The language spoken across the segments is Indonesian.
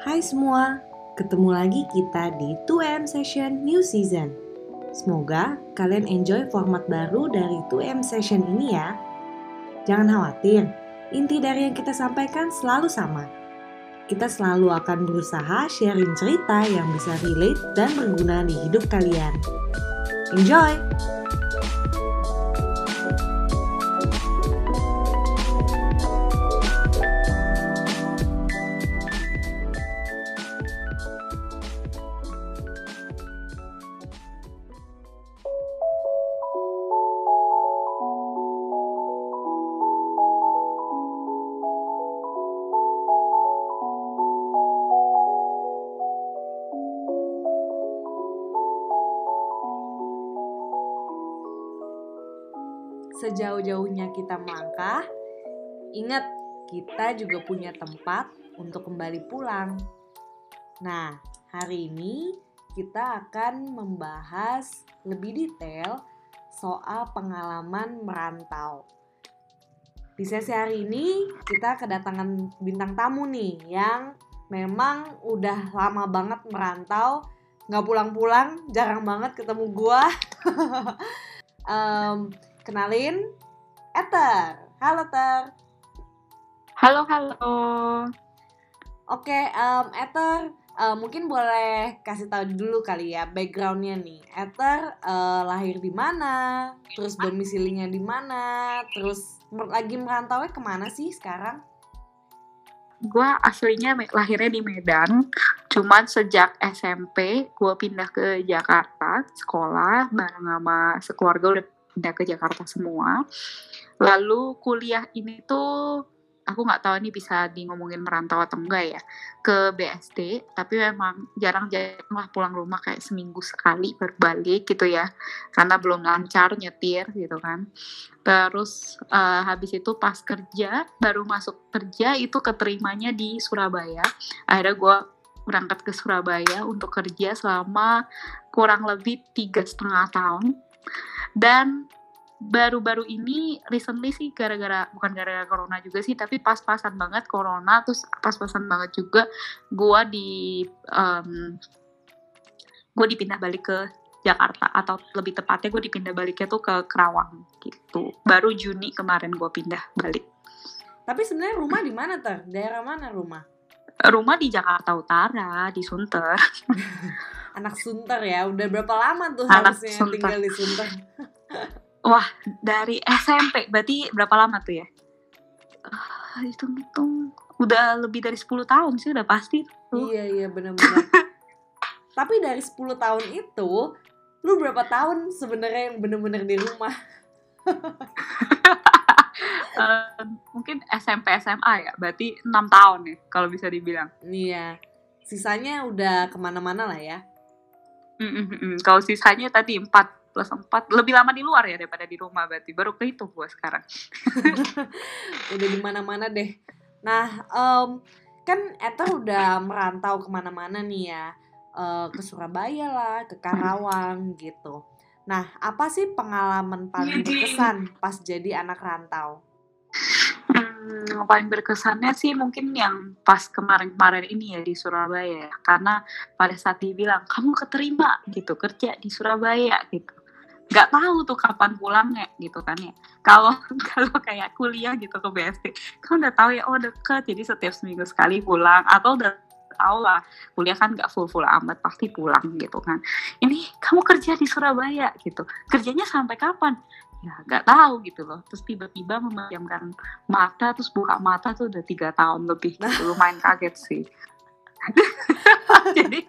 Hai semua, ketemu lagi kita di 2M Session New Season. Semoga kalian enjoy format baru dari 2M Session ini ya. Jangan khawatir, inti dari yang kita sampaikan selalu sama. Kita selalu akan berusaha sharing cerita yang bisa relate dan berguna di hidup kalian. Enjoy! Sejauh-jauhnya kita melangkah, ingat kita juga punya tempat untuk kembali pulang. Nah, hari ini kita akan membahas lebih detail soal pengalaman merantau. Di sesi hari ini kita kedatangan bintang tamu nih yang memang udah lama banget merantau, nggak pulang-pulang, jarang banget ketemu gua. um, Kenalin, Ether. Halo, Ter. Halo, halo. Oke, um, Ether, uh, mungkin boleh kasih tahu dulu kali ya backgroundnya nih. Ether uh, lahir di mana, terus domisilinya di mana, terus lagi merantau ke mana sih sekarang? Gue aslinya lahirnya di Medan, cuman sejak SMP gue pindah ke Jakarta sekolah bareng sama sekeluarga udah pindah ke Jakarta semua. Lalu kuliah ini tuh aku nggak tahu ini bisa di ngomongin merantau atau enggak ya ke BSD tapi memang jarang-jarang lah pulang rumah kayak seminggu sekali berbalik gitu ya. Karena belum lancar nyetir gitu kan. Terus uh, habis itu pas kerja baru masuk kerja itu keterimanya di Surabaya. Akhirnya gue berangkat ke Surabaya untuk kerja selama kurang lebih tiga setengah tahun dan baru-baru ini recently sih gara-gara bukan gara-gara corona juga sih tapi pas-pasan banget corona terus pas-pasan banget juga gue di um, gue dipindah balik ke Jakarta atau lebih tepatnya gue dipindah baliknya tuh ke Kerawang gitu. Baru Juni kemarin gue pindah balik. Tapi sebenarnya rumah di mana ter? Daerah mana rumah? Rumah di Jakarta Utara di Sunter anak Sunter ya udah berapa lama tuh anak harusnya Sunter. tinggal di Sunter Wah, dari SMP. Berarti berapa lama tuh ya? Uh, hitung-hitung udah lebih dari 10 tahun sih udah pasti tuh. Iya, iya benar-benar. Tapi dari 10 tahun itu, lu berapa tahun sebenarnya yang bener-bener di rumah? uh, mungkin SMP SMA ya, berarti 6 tahun ya kalau bisa dibilang. Iya, sisanya udah ke mana-mana lah ya. Mm -mm, kalau sisanya tadi 4 plus 4 lebih lama di luar ya daripada di rumah berarti. Baru kehitung gue sekarang. Udah di mana-mana deh. Nah um, kan Ether udah merantau ke mana-mana nih ya. Uh, ke Surabaya lah ke Karawang gitu. Nah apa sih pengalaman paling berkesan pas jadi anak rantau Hmm, paling berkesannya sih mungkin yang pas kemarin-kemarin ini ya di Surabaya ya. Karena pada saat dibilang kamu keterima gitu kerja di Surabaya gitu. Nggak tahu tuh kapan pulangnya gitu kan ya. Kalau kalau kayak kuliah gitu ke BSD kan udah tahu ya oh deket. Jadi setiap seminggu sekali pulang atau udah tahu lah kuliah kan nggak full full amat pasti pulang gitu kan. Ini kamu kerja di Surabaya gitu. Kerjanya sampai kapan ya nggak tahu gitu loh. Terus tiba-tiba memejamkan mata terus buka mata tuh udah tiga tahun lebih gitu. Lumayan kaget sih. Jadi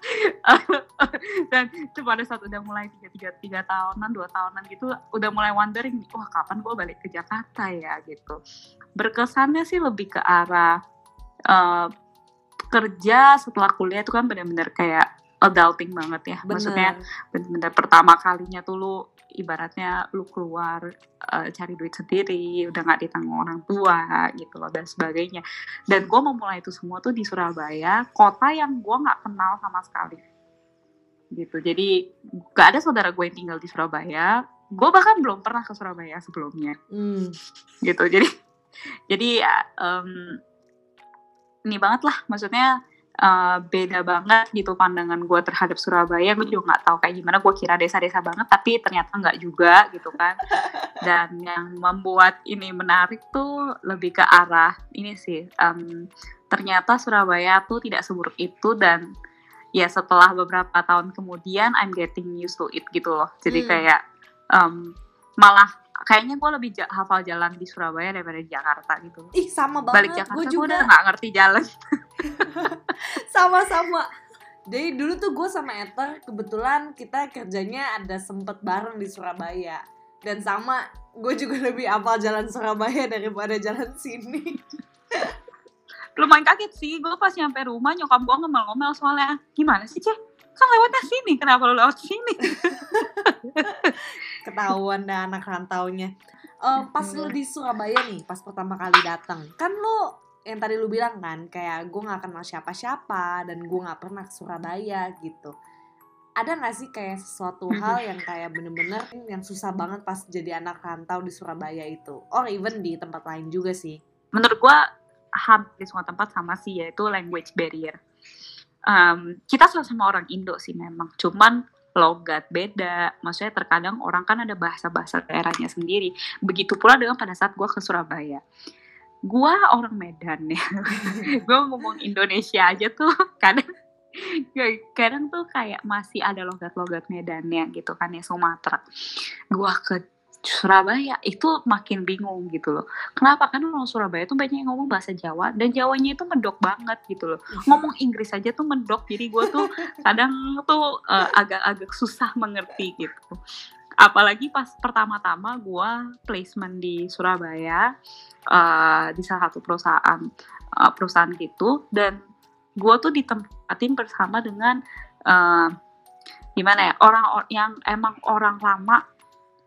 dan itu pada saat udah mulai tiga tiga tiga tahunan dua tahunan gitu udah mulai wondering wah kapan gue balik ke Jakarta ya? gitu. Berkesannya sih lebih ke arah uh, kerja setelah kuliah itu kan benar-benar kayak adulting banget ya. Bener. maksudnya benar-benar pertama kalinya tuh lu ibaratnya lu keluar uh, cari duit sendiri udah nggak ditanggung orang tua gitu loh dan sebagainya. Dan gue memulai itu semua tuh di Surabaya kota yang gue nggak kenal sama sekali. Gitu jadi gak ada saudara gue yang tinggal di Surabaya. Gue bahkan belum pernah ke Surabaya sebelumnya. Hmm. gitu jadi jadi um, ini banget lah maksudnya uh, beda banget gitu pandangan gue terhadap Surabaya gue juga nggak tahu kayak gimana gue kira desa-desa banget tapi ternyata nggak juga gitu kan dan yang membuat ini menarik tuh lebih ke arah ini sih um, ternyata Surabaya tuh tidak seburuk itu dan ya setelah beberapa tahun kemudian I'm getting used to it gitu loh jadi hmm. kayak um, malah kayaknya gue lebih ja hafal jalan di Surabaya daripada di Jakarta gitu. Ih sama banget. Balik Jakarta gue juga udah gak ngerti jalan. Sama-sama. Jadi dulu tuh gue sama Ether kebetulan kita kerjanya ada sempet bareng di Surabaya. Dan sama gue juga lebih hafal jalan Surabaya daripada jalan sini. Lumayan kaget sih, gue pas nyampe rumah nyokap gue ngomel-ngomel soalnya gimana sih ceh kan lewatnya sini kenapa lu lewat sini ketahuan dah anak rantaunya uh, pas lu di Surabaya nih pas pertama kali datang kan lu yang tadi lu bilang kan kayak gue nggak kenal siapa-siapa dan gue nggak pernah ke Surabaya gitu. Ada gak sih kayak sesuatu hal yang kayak bener-bener yang susah banget pas jadi anak rantau di Surabaya itu? Or even di tempat lain juga sih. Menurut gue hampir semua tempat sama sih yaitu language barrier. Um, kita sama-sama orang Indo sih memang. Cuman logat beda. Maksudnya terkadang orang kan ada bahasa-bahasa daerahnya sendiri. Begitu pula dengan pada saat gue ke Surabaya gue orang Medan ya gue ngomong Indonesia aja tuh kadang kadang tuh kayak masih ada logat-logat Medannya gitu kan ya Sumatera gue ke Surabaya itu makin bingung gitu loh. Kenapa? Karena orang Surabaya tuh banyak yang ngomong bahasa Jawa dan Jawanya itu mendok banget gitu loh. Ngomong Inggris aja tuh mendok. Jadi gue tuh kadang tuh uh, agak-agak susah mengerti gitu. Apalagi pas pertama-tama gue placement di Surabaya uh, di salah satu perusahaan uh, perusahaan gitu dan gue tuh ditempatin bersama dengan uh, gimana ya orang yang emang orang lama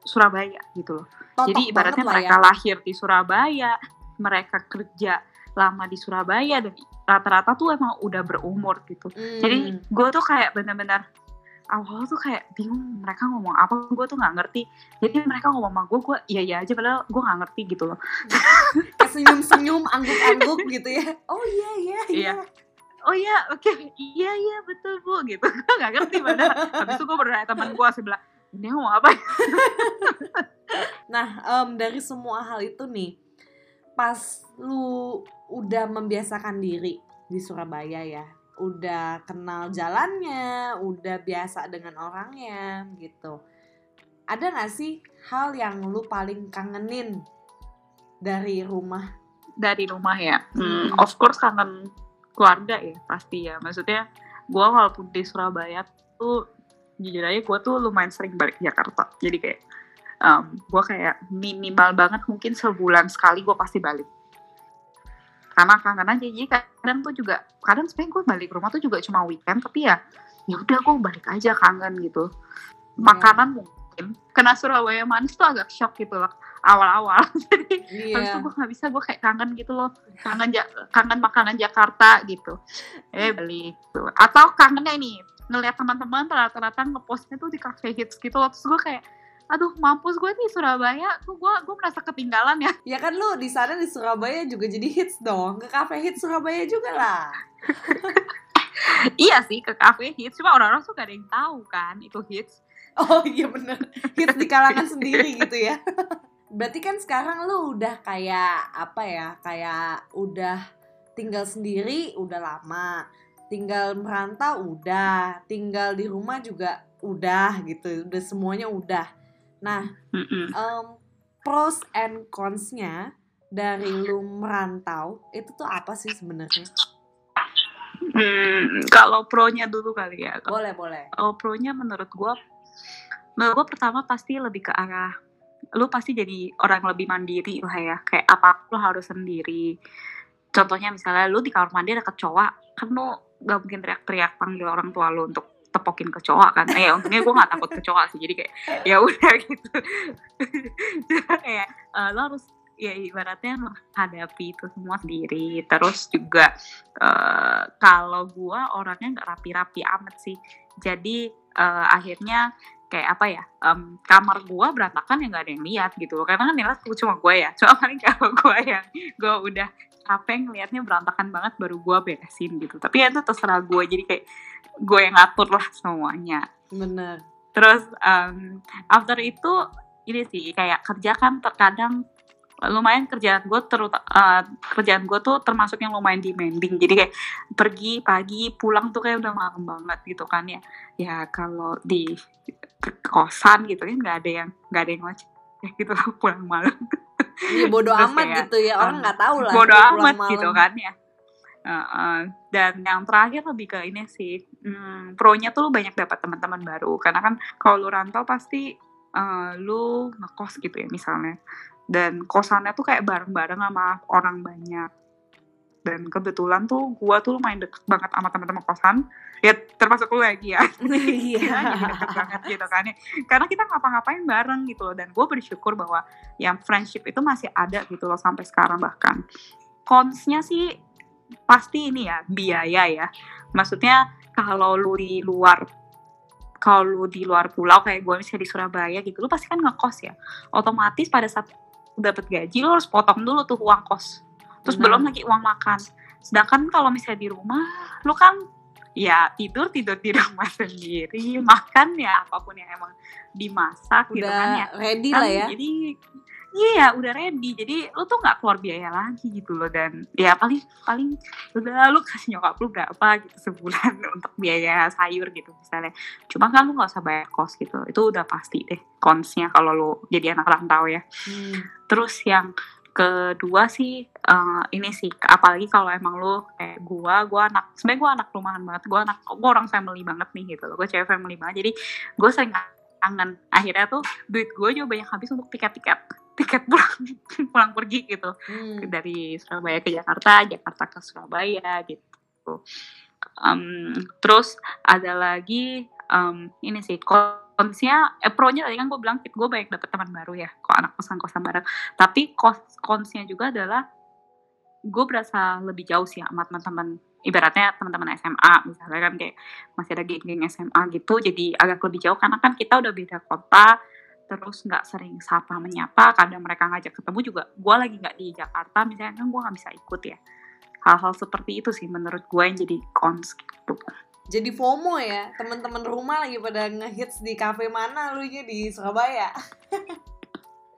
Surabaya gitu loh. Totok Jadi ibaratnya mereka ya. lahir di Surabaya, mereka kerja lama di Surabaya dan rata-rata tuh emang udah berumur gitu. Hmm. Jadi gue tuh kayak bener-bener awal tuh kayak bingung mereka ngomong apa gue tuh nggak ngerti. Jadi mereka ngomong sama gue gue iya iya aja padahal gue nggak ngerti gitu loh. Senyum senyum angguk-angguk gitu ya. Oh iya iya iya. oh iya oke okay. iya iya betul bu gitu. Gue nggak ngerti padahal. Habis itu gue berdaya teman gue sebelah dia ngomong apa? Nah um, dari semua hal itu nih pas lu udah membiasakan diri di Surabaya ya udah kenal jalannya udah biasa dengan orangnya gitu. Ada gak sih hal yang lu paling kangenin dari rumah? Dari rumah ya? Hmm, of course kangen keluarga ya pasti ya. Maksudnya gue walaupun di Surabaya tuh jujur aja gue tuh lumayan sering balik ke Jakarta. Jadi kayak um, gue kayak minimal banget mungkin sebulan sekali gue pasti balik karena kangen aja jadi kadang tuh juga kadang sebenarnya gue balik rumah tuh juga cuma weekend tapi ya ya udah gue balik aja kangen gitu. Yeah. makanan mungkin kena Surabaya manis tuh agak shock gitu loh awal-awal. Jadi yeah. habis itu gue nggak bisa gue kayak kangen gitu loh. Kangen ja kangen makanan Jakarta gitu. Eh beli tuh atau kangennya ini ngeliat teman-teman rata-rata ngepostnya tuh di cafe hits gitu loh terus gue kayak aduh mampus gue nih Surabaya. Tuh gue gue merasa ketinggalan ya. Ya kan lu di sana di Surabaya juga jadi hits dong. Ke cafe hits Surabaya juga lah. Iya sih ke cafe hits. Cuma orang-orang tuh gak ada yang tahu kan itu hits. Oh iya bener. Hits di kalangan sendiri gitu ya. Berarti kan sekarang lu udah kayak apa ya kayak udah tinggal sendiri udah lama. Tinggal merantau udah, tinggal di rumah juga udah gitu, udah semuanya udah. Nah, um, pros and cons-nya dari lu merantau itu tuh apa sih sebenarnya? Hmm, kalau pro-nya dulu kali ya. Boleh, boleh. Oh, pro-nya menurut gua menurut gua pertama pasti lebih ke arah lu pasti jadi orang lebih mandiri lah ya. Kayak apa lu harus sendiri. Contohnya misalnya lu di kamar mandi ada kecoa, kan lu gak mungkin teriak-teriak panggil orang tua lo untuk tepokin kecoa kan. Eh untungnya gue gak takut kecoa sih jadi kayak ya udah gitu. Kayak uh, lo harus ya ibaratnya menghadapi itu semua sendiri. Terus juga uh, kalau gue orangnya nggak rapi-rapi amat sih. Jadi uh, akhirnya kayak apa ya um, kamar gue berantakan ya nggak ada yang lihat gitu loh. Karena kan yang lihat cuma gue ya. Cuma paling kalau gue yang gue udah capek ngelihatnya berantakan banget baru gue beresin gitu. Tapi ya itu terserah gue jadi kayak gue yang ngatur lah semuanya. Bener terus um, after itu ini sih kayak kerja kan terkadang lumayan kerjaan gue terut uh, kerjaan gue tuh termasuk yang lumayan demanding. Jadi kayak pergi pagi pulang tuh kayak udah malam banget gitu kan ya. Ya kalau di kosan gitu kan nggak ada yang nggak ada yang ngoceh. Ya gitu pulang malam. Iya bodo amat kayak, gitu ya orang nggak tahu lah bodo amat malam. gitu kan ya. Uh, uh, dan yang terakhir lebih ke ini sih, hmm, pro-nya tuh lu banyak dapat teman-teman baru. Karena kan kalau lu rantau pasti uh, lu ngekos gitu ya misalnya. Dan kosannya tuh kayak bareng-bareng sama orang banyak dan kebetulan tuh gua tuh lumayan deket banget sama teman-teman kosan. Ya termasuk lu lagi ya. Iya. Deket banget gitu kan ya. Karena kita ngapa-ngapain bareng gitu loh. Dan gue bersyukur bahwa yang friendship itu masih ada gitu loh sampai sekarang bahkan. Konsnya sih pasti ini ya biaya ya. Maksudnya kalau lu di luar kalau lu di luar pulau kayak gue misalnya di Surabaya gitu lu pasti kan ngekos ya. Otomatis pada saat dapat gaji lo harus potong dulu tuh uang kos terus Benar. belum lagi uang makan. Sedangkan kalau misalnya di rumah lo kan ya tidur tidur di rumah sendiri. Makan ya apa pun yang emang dimasak Udah gitu kan ya. ready kan, lah ya. jadi iya udah ready. Jadi lu tuh nggak keluar biaya lagi gitu loh. Dan ya paling paling udah lu kasih nyokap lu berapa gitu sebulan untuk biaya sayur gitu misalnya. Cuma kan lu nggak usah bayar kos gitu. Itu udah pasti deh konsnya kalau lu jadi anak rantau ya. Hmm. terus yang kedua sih uh, ini sih apalagi kalau emang lu kayak gua gua anak sebenarnya gua anak rumahan banget gua anak gua orang family banget nih gitu loh gua cewek family banget. Jadi gua sering kangen. Akhirnya tuh duit gue juga banyak habis untuk tiket-tiket tiket pulang pulang pergi gitu. Hmm. dari Surabaya ke Jakarta Jakarta ke Surabaya gitu. Um, terus ada lagi um, ini sih konsnya eh pro-nya tadi kan gue bilang gue banyak dapet teman baru ya kok anak kosan kosan bareng. Tapi kos konsnya juga adalah gue berasa lebih jauh sih sama teman-teman ibaratnya teman-teman SMA misalnya kan kayak masih ada geng-geng SMA gitu jadi agak lebih jauh karena kan kita udah beda kota terus nggak sering sapa menyapa kadang mereka ngajak ketemu juga gue lagi nggak di Jakarta misalnya kan gue nggak bisa ikut ya. Hal-hal seperti itu sih menurut gue yang jadi cons gitu. Jadi FOMO ya teman-teman rumah lagi pada ngehits di kafe mana lu di Surabaya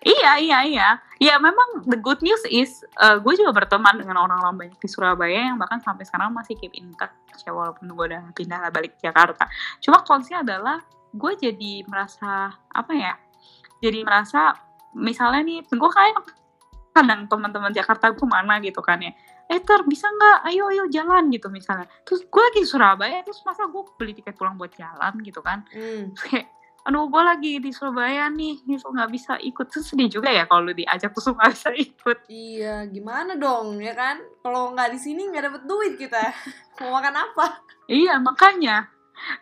Iya, iya, iya. Ya memang the good news is uh, gue juga berteman dengan orang-orang banyak di Surabaya yang bahkan sampai sekarang masih keep in touch ya walaupun gue udah pindah balik ke Jakarta. Cuma konsnya adalah gue jadi merasa apa ya jadi merasa misalnya nih gue kayak kadang teman-teman Jakarta gue mana gitu kan ya eh ter bisa nggak ayo ayo jalan gitu misalnya terus gue lagi di Surabaya terus masa gue beli tiket pulang buat jalan gitu kan hmm. kayak aduh gue lagi di Surabaya nih gitu nggak bisa ikut. Terus sedih juga ya kalau diajak terus nggak bisa ikut. Iya gimana dong ya kan? Kalau nggak di sini nggak dapet duit kita. Mau makan apa? Iya makanya.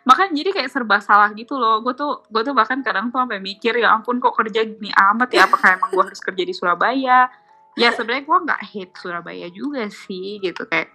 Makanya jadi kayak serba salah gitu loh. Gue tuh gue tuh bahkan kadang tuh sampai mikir ya ampun kok kerja gini amat ya? Apakah emang gue harus kerja di Surabaya? Ya sebenarnya gue nggak hate Surabaya juga sih gitu. Kayak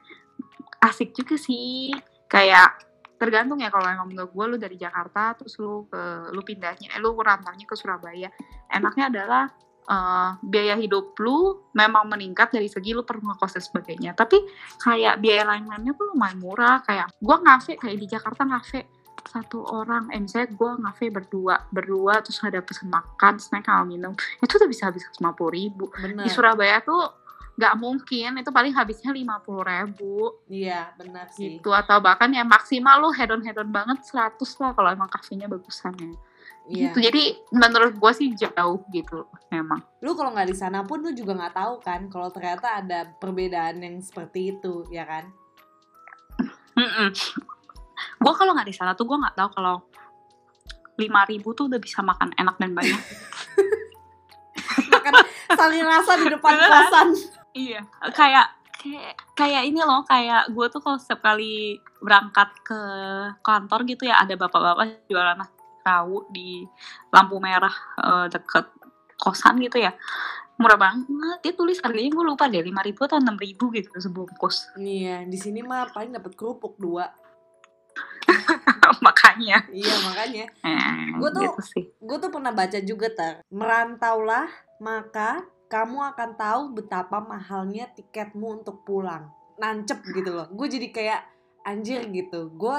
asik juga sih. Kayak tergantung ya kalau emang menurut gue lu dari Jakarta terus lu ke lu pindahnya eh, lu rantaunya ke Surabaya. Enaknya adalah uh, biaya hidup lu memang meningkat dari segi lu perlu ngekos dan sebagainya. Tapi kayak biaya lain-lainnya tuh lumayan murah. Kayak gue ngafe kayak di Jakarta ngafe satu orang. Eh misalnya gue ngafe berdua berdua terus ada pesen makan snack sama minum itu udah bisa habis lima puluh ribu. Bener. di Surabaya tuh nggak mungkin itu paling habisnya lima puluh ribu. Iya benar sih. Gitu atau bahkan ya maksimal lu hedon hedon banget 100 lah kalau emang kafenya bagusan ya. Iya. gitu jadi menurut gue sih jauh gitu memang. Lu kalau nggak di sana pun lu juga nggak tahu kan kalau ternyata ada perbedaan yang seperti itu ya kan? Gue kalau nggak di sana tuh gue nggak tahu kalau lima ribu tuh udah bisa makan enak dan banyak. Makan saling rasa di depan kosan iya kayak kayak kayak ini loh kayak gue tuh kalau setiap kali berangkat ke kantor gitu ya ada bapak-bapak jualan tahu di lampu merah uh, deket kosan gitu ya. Murah banget dia tulis harganya gue lupa deh lima ribu atau enam ribu gitu sebungkus. Iya di sini mah paling dapat kerupuk dua. Makanya. Iya makanya. Eh, Gua tuh- gitu gue tuh pernah baca juga ter merantaulah maka kamu akan tahu betapa mahalnya tiketmu untuk pulang. Nancep gitu loh. Gue jadi kayak anjir gitu. Gue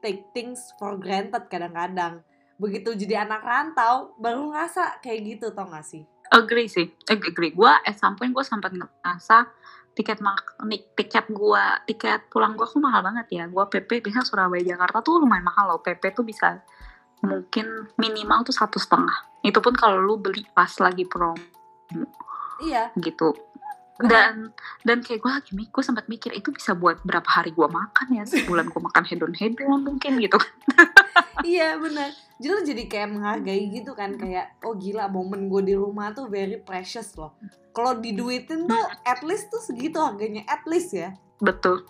take things for granted kadang-kadang. Begitu jadi anak rantau baru ngerasa kayak gitu tau gak sih? Agree sih. Ag- agree. Gue at some point gue sempat ngerasa tiket mak tiket gue tiket pulang gue tuh mahal banget ya. Gue PP bisa Surabaya Jakarta tuh lumayan mahal loh. PP tuh bisa mungkin minimal tuh satu setengah. Itu pun kalau lu beli pas lagi promo iya. Gitu. Dan dan kayak gue lagi mikir gue sempat mikir itu bisa buat berapa hari gue makan ya? Sebulan gue makan hedon hedon mungkin gitu. Iya bener jadi jadi kayak menghargai gitu kan kayak oh gila momen gue di rumah tuh very precious loh. Kalau diduitin tuh at least tuh segitu harganya at least ya. Betul.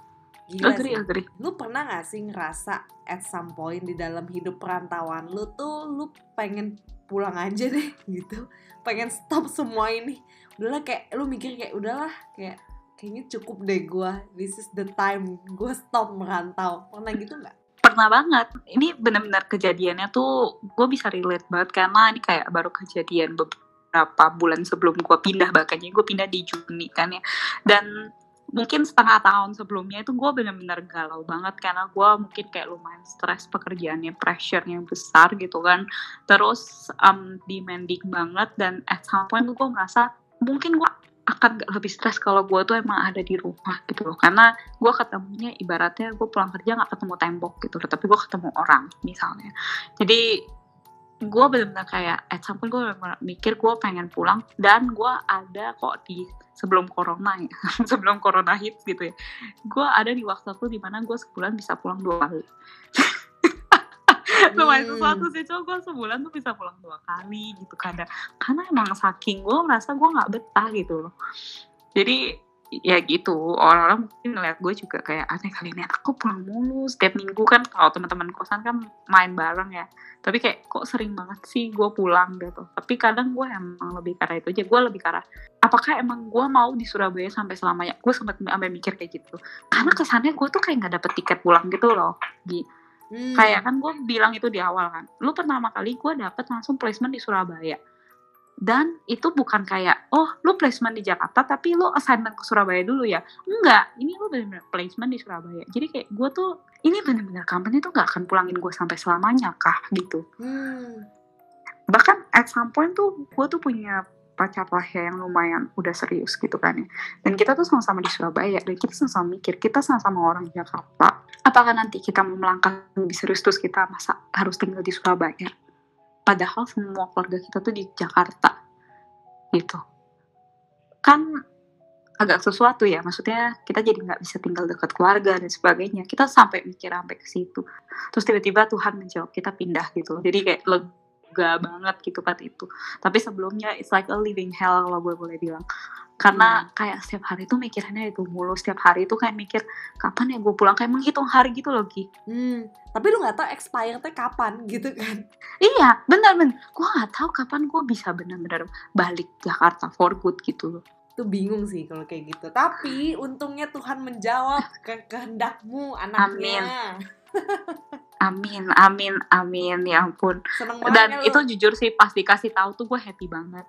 Gila agree sih. agree. Lu pernah gak sih ngerasa at some point di dalam hidup perantauan lu tuh lu pengen pulang aja deh gitu. Pengen stop semua ini udahlah kayak lu mikir kayak udahlah kayak kayaknya cukup deh gua. This is the time gua stop merantau. Pernah gitu nggak? Pernah banget. Ini benar-benar kejadiannya tuh gue bisa relate banget karena ini kayak baru kejadian beberapa bulan sebelum gue pindah bahkan gue pindah di Juni kan ya. Dan mungkin setengah tahun sebelumnya itu gue benar-benar galau banget karena gue mungkin kayak lumayan stres pekerjaannya pressure-nya besar gitu kan. Terus um, demanding banget dan at some point gue merasa mungkin gue akan gak lebih stres kalau gue tuh emang ada di rumah gitu loh. Karena gue ketemunya ibaratnya gue pulang kerja nggak ketemu tembok gitu loh tapi gue ketemu orang misalnya. Jadi gue benar-benar kayak at some point gue mikir gue pengen pulang dan gue ada kok di sebelum corona ya sebelum corona hits gitu ya. Gue ada di waktu tuh di mana gue sebulan bisa pulang dua kali lumayan Hmm. sesuatu sih cowok gue sebulan tuh bisa pulang dua kali gitu kadang. Karena emang saking gue merasa gue nggak betah gitu loh. Jadi ya gitu. Orang-orang mungkin ngeliat gue juga kayak aneh kali ini aku pulang mulu setiap minggu. Kan kalau teman-teman kosan kan main bareng ya. Tapi kayak kok sering banget sih gue pulang? Gitu. Tapi kadang gue emang lebih karena itu aja. Gue lebih karena apakah emang gue mau di Surabaya sampai selamanya? Gue sempat sampai mikir kayak gitu. Karena kesannya gue tuh kayak nggak dapet tiket pulang gitu loh Gi. Hmm. kayak kan gue bilang itu di awal kan lu pertama kali gue dapet langsung placement di Surabaya. Dan itu bukan kayak oh lu placement di Jakarta tapi lu assignment ke Surabaya dulu ya? Enggak ini lu bener-bener placement di Surabaya. Jadi kayak gue tuh ini bener-bener company tuh gak akan pulangin gue sampai selamanya kah? Gitu. Hmm. bahkan at some point tuh gue tuh punya pacar lah ya yang lumayan udah serius gitu kan ya. Dan kita tuh sama-sama di Surabaya dan kita sama-sama mikir kita sama-sama orang Jakarta apakah nanti kita mau melangkah lebih serius terus kita masa harus tinggal di Surabaya? Padahal semua keluarga kita tuh di Jakarta gitu. Kan agak sesuatu ya maksudnya kita jadi nggak bisa tinggal dekat keluarga dan sebagainya. Kita sampai mikir sampai ke situ. Terus tiba-tiba Tuhan menjawab kita pindah gitu jadi kayak lega banget gitu kan itu. Tapi sebelumnya it's like a living hell kalau gue boleh bilang. Karena kayak setiap hari tuh mikirannya itu mulu. Setiap hari tuh kayak mikir kapan ya gue pulang? Kayak menghitung hari gitu loh Gi. Hmm. tapi lu nggak tahu expirednya kapan gitu kan? Iya bener bener. Gue nggak tahu kapan gue bisa bener-bener balik Jakarta for good gitu loh. Tuh bingung sih kalau kayak gitu. Tapi untungnya Tuhan menjawab ke kehendakmu anaknya. Amin amin amin ya ampun. Seneng banget dan kan lu? itu jujur sih pas dikasih tahu tuh gue happy banget.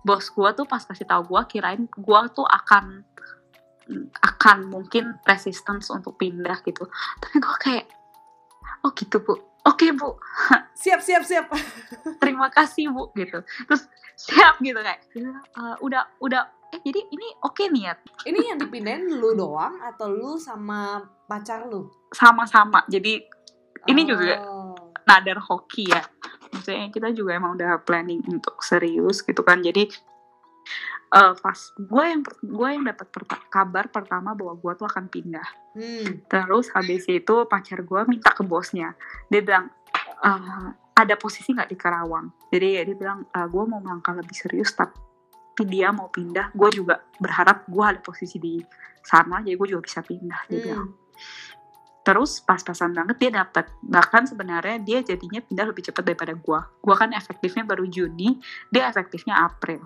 Bos gue tuh pas kasih tahu gue kirain gue tuh akan akan mungkin resistance untuk pindah gitu. Tapi gue kayak oh gitu bu. Oke bu. Siap siap siap. Terima kasih bu gitu. Terus siap gitu kayak "Eh, udah udah eh jadi ini oke niat. Ini yang dipindahin lu doang atau lu sama pacar lu? Sama-sama. Jadi Ini juga Oh. nadar hoki ya. Maksudnya kita juga emang udah planning untuk serius gitu kan. Jadi eh, pas gue yang gue yang dapat perta- kabar pertama bahwa gue tuh akan pindah. Hmm. terus habis itu pacar gue minta ke bosnya. Dia bilang "Eh, ada posisi nggak di Karawang? Jadi ya dia bilang "Eh, gue mau melangkah lebih serius tapi dia mau pindah gue juga berharap gue ada posisi di sana jadi gue juga bisa pindah dia bilang Hmm. Terus pas-pasan banget dia dapat. Bahkan sebenarnya dia jadinya pindah lebih cepat daripada gua. Gua kan efektifnya baru Juni, dia efektifnya April.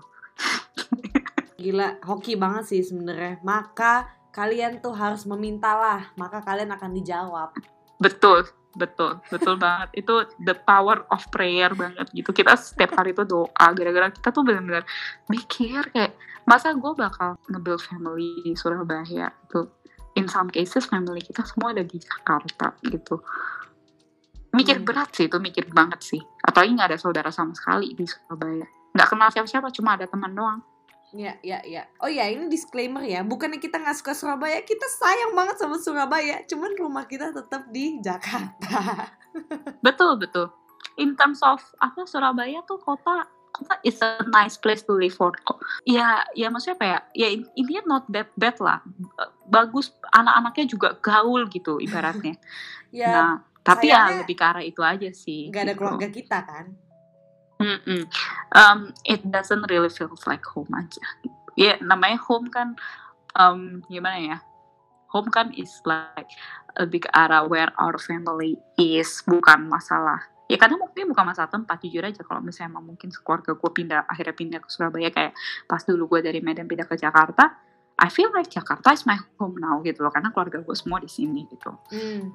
gila hoki banget sih sebenarnya maka kalian tuh harus memintalah maka kalian akan dijawab betul betul betul banget. Itu the power of prayer banget gitu. Kita setiap hari itu doa gara-gara kita tuh benar-benar mikir kayak masa gue bakal nge-build family di Surabaya? Gitu. In some cases family kita semua ada di Jakarta gitu. Mikir Hmm. berat sih itu mikir banget sih. Apalagi nggak ada saudara sama sekali di Surabaya. Nggak kenal siapa-siapa cuma ada teman doang Ya, ya, ya. Oh ya, ini disclaimer ya. Bukannya kita nggak suka Surabaya, kita sayang banget sama Surabaya. Cuman rumah kita tetap di Jakarta. betul betul in terms of apa Surabaya tuh kota kota is a nice place to live for kok ya ya maksudnya apa ya ya in- intinya not that bad lah bagus anak-anaknya juga gaul gitu ibaratnya Ya, nah tapi ya lebih ke arah itu aja sih ada gitu. keluarga kita kan. Mm-mm. Um, it doesn't really feels like home aja. Ya namanya home kan um, gimana ya? Home kan is like lebih ke arah where our family is, bukan masalah. Ya karena mungkin bukan masalah tempat jujur aja kalau misalnya emang mungkin keluarga gue pindah akhirnya pindah ke Surabaya kayak pas dulu gue dari Medan pindah ke Jakarta, I feel like Jakarta is my home now gitu loh karena keluarga gue semua di sini gitu. Hmm,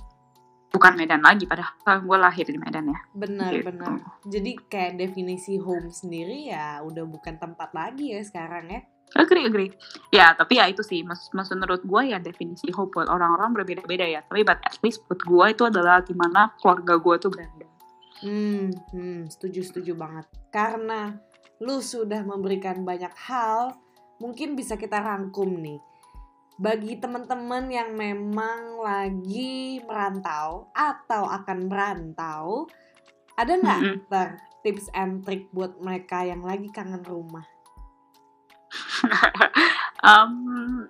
Bukan Medan lagi padahal gue lahir di Medan ya. benar, Gitu. benar. Jadi kayak definisi home sendiri ya udah bukan tempat lagi ya sekarang ya. Agree, agree. Ya, tapi ya itu sih, mas, mas menurut gue ya definisi hope buat orang-orang berbeda-beda ya. Tapi but at least buat gue itu adalah gimana keluarga gue tuh berada. Hmm, hmm, setuju setuju banget. Karena lu sudah memberikan banyak hal, mungkin bisa kita rangkum nih. Bagi teman-teman yang memang lagi merantau atau akan merantau, ada nggak Mm-mm. Ter, tips and trick buat mereka yang lagi kangen rumah? um,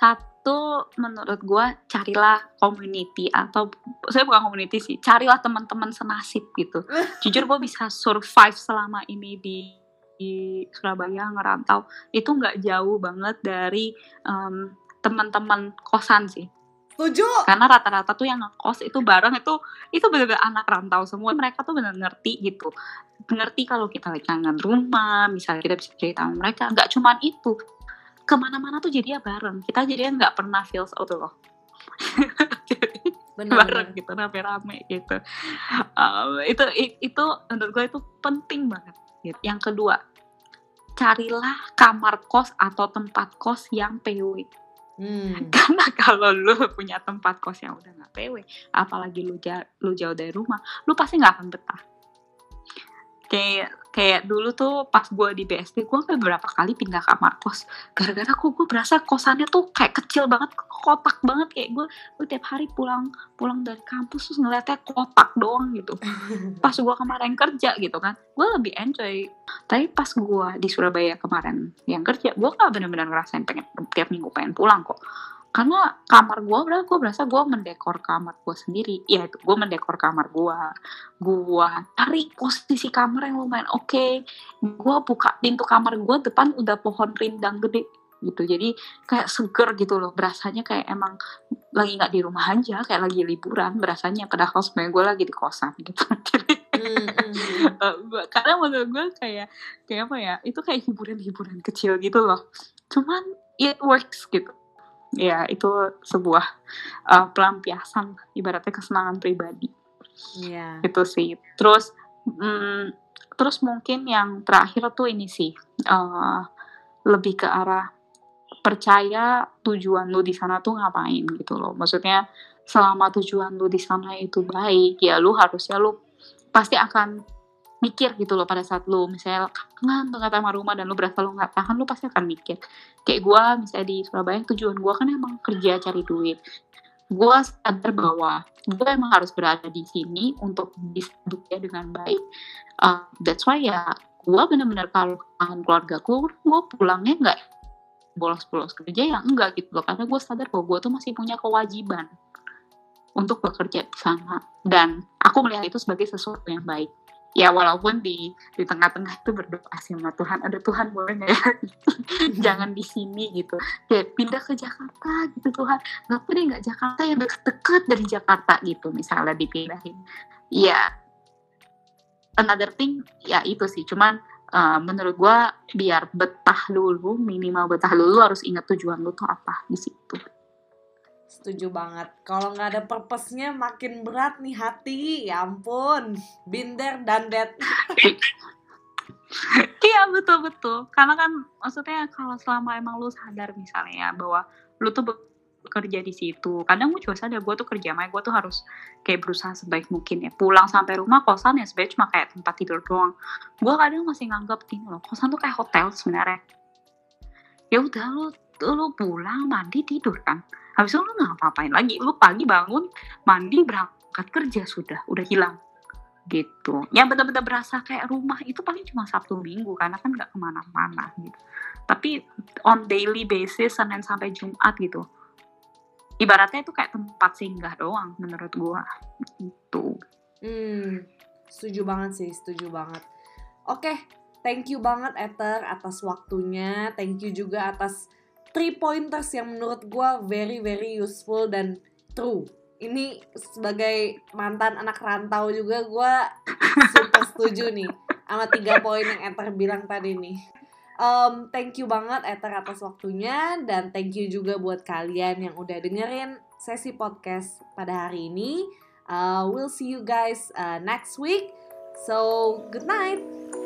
satu menurut gue carilah community atau saya bukan community sih carilah teman-teman senasib gitu jujur gue bisa survive selama ini di di Surabaya ngerantau. Itu nggak jauh banget dari um, teman-teman kosan sih. Setuju? karena rata-rata tuh yang ngekos itu bareng itu itu benar-benar anak rantau semua. Mereka tuh benar ngerti gitu. Ngerti kalau kita lagi kangen rumah misalnya kita bisa cerita sama mereka. Nggak cuman itu. Ke mana-mana tuh jadinya bareng. Kita jadinya nggak pernah feels out loh. Jadi, Benar, bareng gitu rame-rame gitu. Um, itu itu menurut gue itu penting banget gitu. yang kedua carilah kamar kos atau tempat kos yang PW Hmm. karena kalau lu punya tempat kos yang udah nggak PW, apalagi lu jauh, lu jauh dari rumah, lu pasti nggak akan betah. Kayak kayak dulu tuh pas gue di BSD, gue beberapa kali pindah kamar kos. Gara-gara kok gue berasa kosannya tuh kayak kecil banget, kotak banget kayak gue, gue tiap hari pulang pulang dari kampus terus ngeliatnya kotak doang gitu. Pas gue kemarin kerja gitu kan, gue lebih enjoy. Tapi pas gue di Surabaya kemarin yang kerja, gue gak bener-bener ngerasain pengen tiap minggu pengen pulang kok karena kamar gue berarti gue berasa gue mendekor kamar gue sendiri. Ya itu gue mendekor kamar gue gue cari posisi kamar yang lumayan oke. Gue buka pintu kamar gue depan udah pohon rindang gede gitu. Jadi kayak seger gitu loh. Berasanya kayak emang lagi nggak di rumah aja kayak lagi liburan berasanya. Padahal sebenarnya gue lagi di kosan gitu. Jadi Hmm, hmm, hmm. Karena menurut gue kayak kayak apa ya? Itu kayak hiburan-hiburan kecil gitu loh. Cuman it works gitu ya itu sebuah uh, pelampiasan ibaratnya kesenangan pribadi. Iya. itu sih. Terus mm, terus mungkin yang terakhir tuh ini sih uh, lebih ke arah percaya tujuan lu di sana tuh ngapain gitu loh. Maksudnya selama tujuan lu di sana itu baik ya lu harusnya lu pasti akan mikir gitu loh pada saat lu misalnya kangen banget sama rumah dan lu berasa lu nggak tahan lu pasti akan mikir. Kayak gua misalnya di Surabaya tujuan gua kan emang kerja cari duit. Gua sadar bahwa gue emang harus berada di sini untuk bisa dengan baik. Uh, that's why ya gue bener-bener kalau kangen keluarga gue gue pulangnya nggak bolos-bolos kerja ya enggak gitu loh karena gue sadar bahwa gue tuh masih punya kewajiban untuk bekerja di sana. Dan aku melihat itu sebagai sesuatu yang baik ya walaupun di di tengah-tengah itu berdoa sama Tuhan ada Tuhan boleh nggak ya? Jangan di sini gitu. Kayak pindah ke Jakarta gitu Tuhan nggak deh nggak Jakarta yang deket-deket dari Jakarta gitu misalnya dipindahin. Ya. Another thing ya itu sih cuman uh, menurut gua biar betah dulu minimal betah dulu lu harus ingat tujuan lu tuh apa di situ setuju banget. Kalau nggak ada purpose-nya makin berat nih hati. Ya ampun, binder dan that. iya betul betul. Karena kan maksudnya kalau selama emang lu sadar misalnya ya bahwa lu tuh bekerja di situ. Kadang gue juga sadar gue tuh kerja, makanya gue tuh harus kayak berusaha sebaik mungkin ya. Pulang sampai rumah kosan ya sebenarnya cuma kayak tempat tidur doang. Gue kadang masih nganggap gini loh, kosan tuh kayak hotel sebenarnya. Ya udah lu lu pulang mandi tidur kan habis itu lu nggak ngapain lagi? Lu pagi bangun mandi berangkat kerja sudah udah hilang. Gitu. Yang benar-benar berasa kayak rumah itu paling cuma sabtu minggu karena kan nggak ke mana-mana gitu. Tapi on daily basis senin sampai jumat gitu. Ibaratnya itu kayak tempat singgah doang menurut gua. Itu hmm setuju banget sih setuju banget. Oke thank you banget Ether atas waktunya. Thank you juga atas three pointers yang menurut gue very very useful dan true. Ini sebagai mantan anak rantau juga gue super setuju nih sama tiga poin yang Ether bilang tadi nih. Um, thank you banget Ether atas waktunya dan thank you juga buat kalian yang udah dengerin sesi podcast pada hari ini. Uh, we'll see you guys uh, next week. So good night.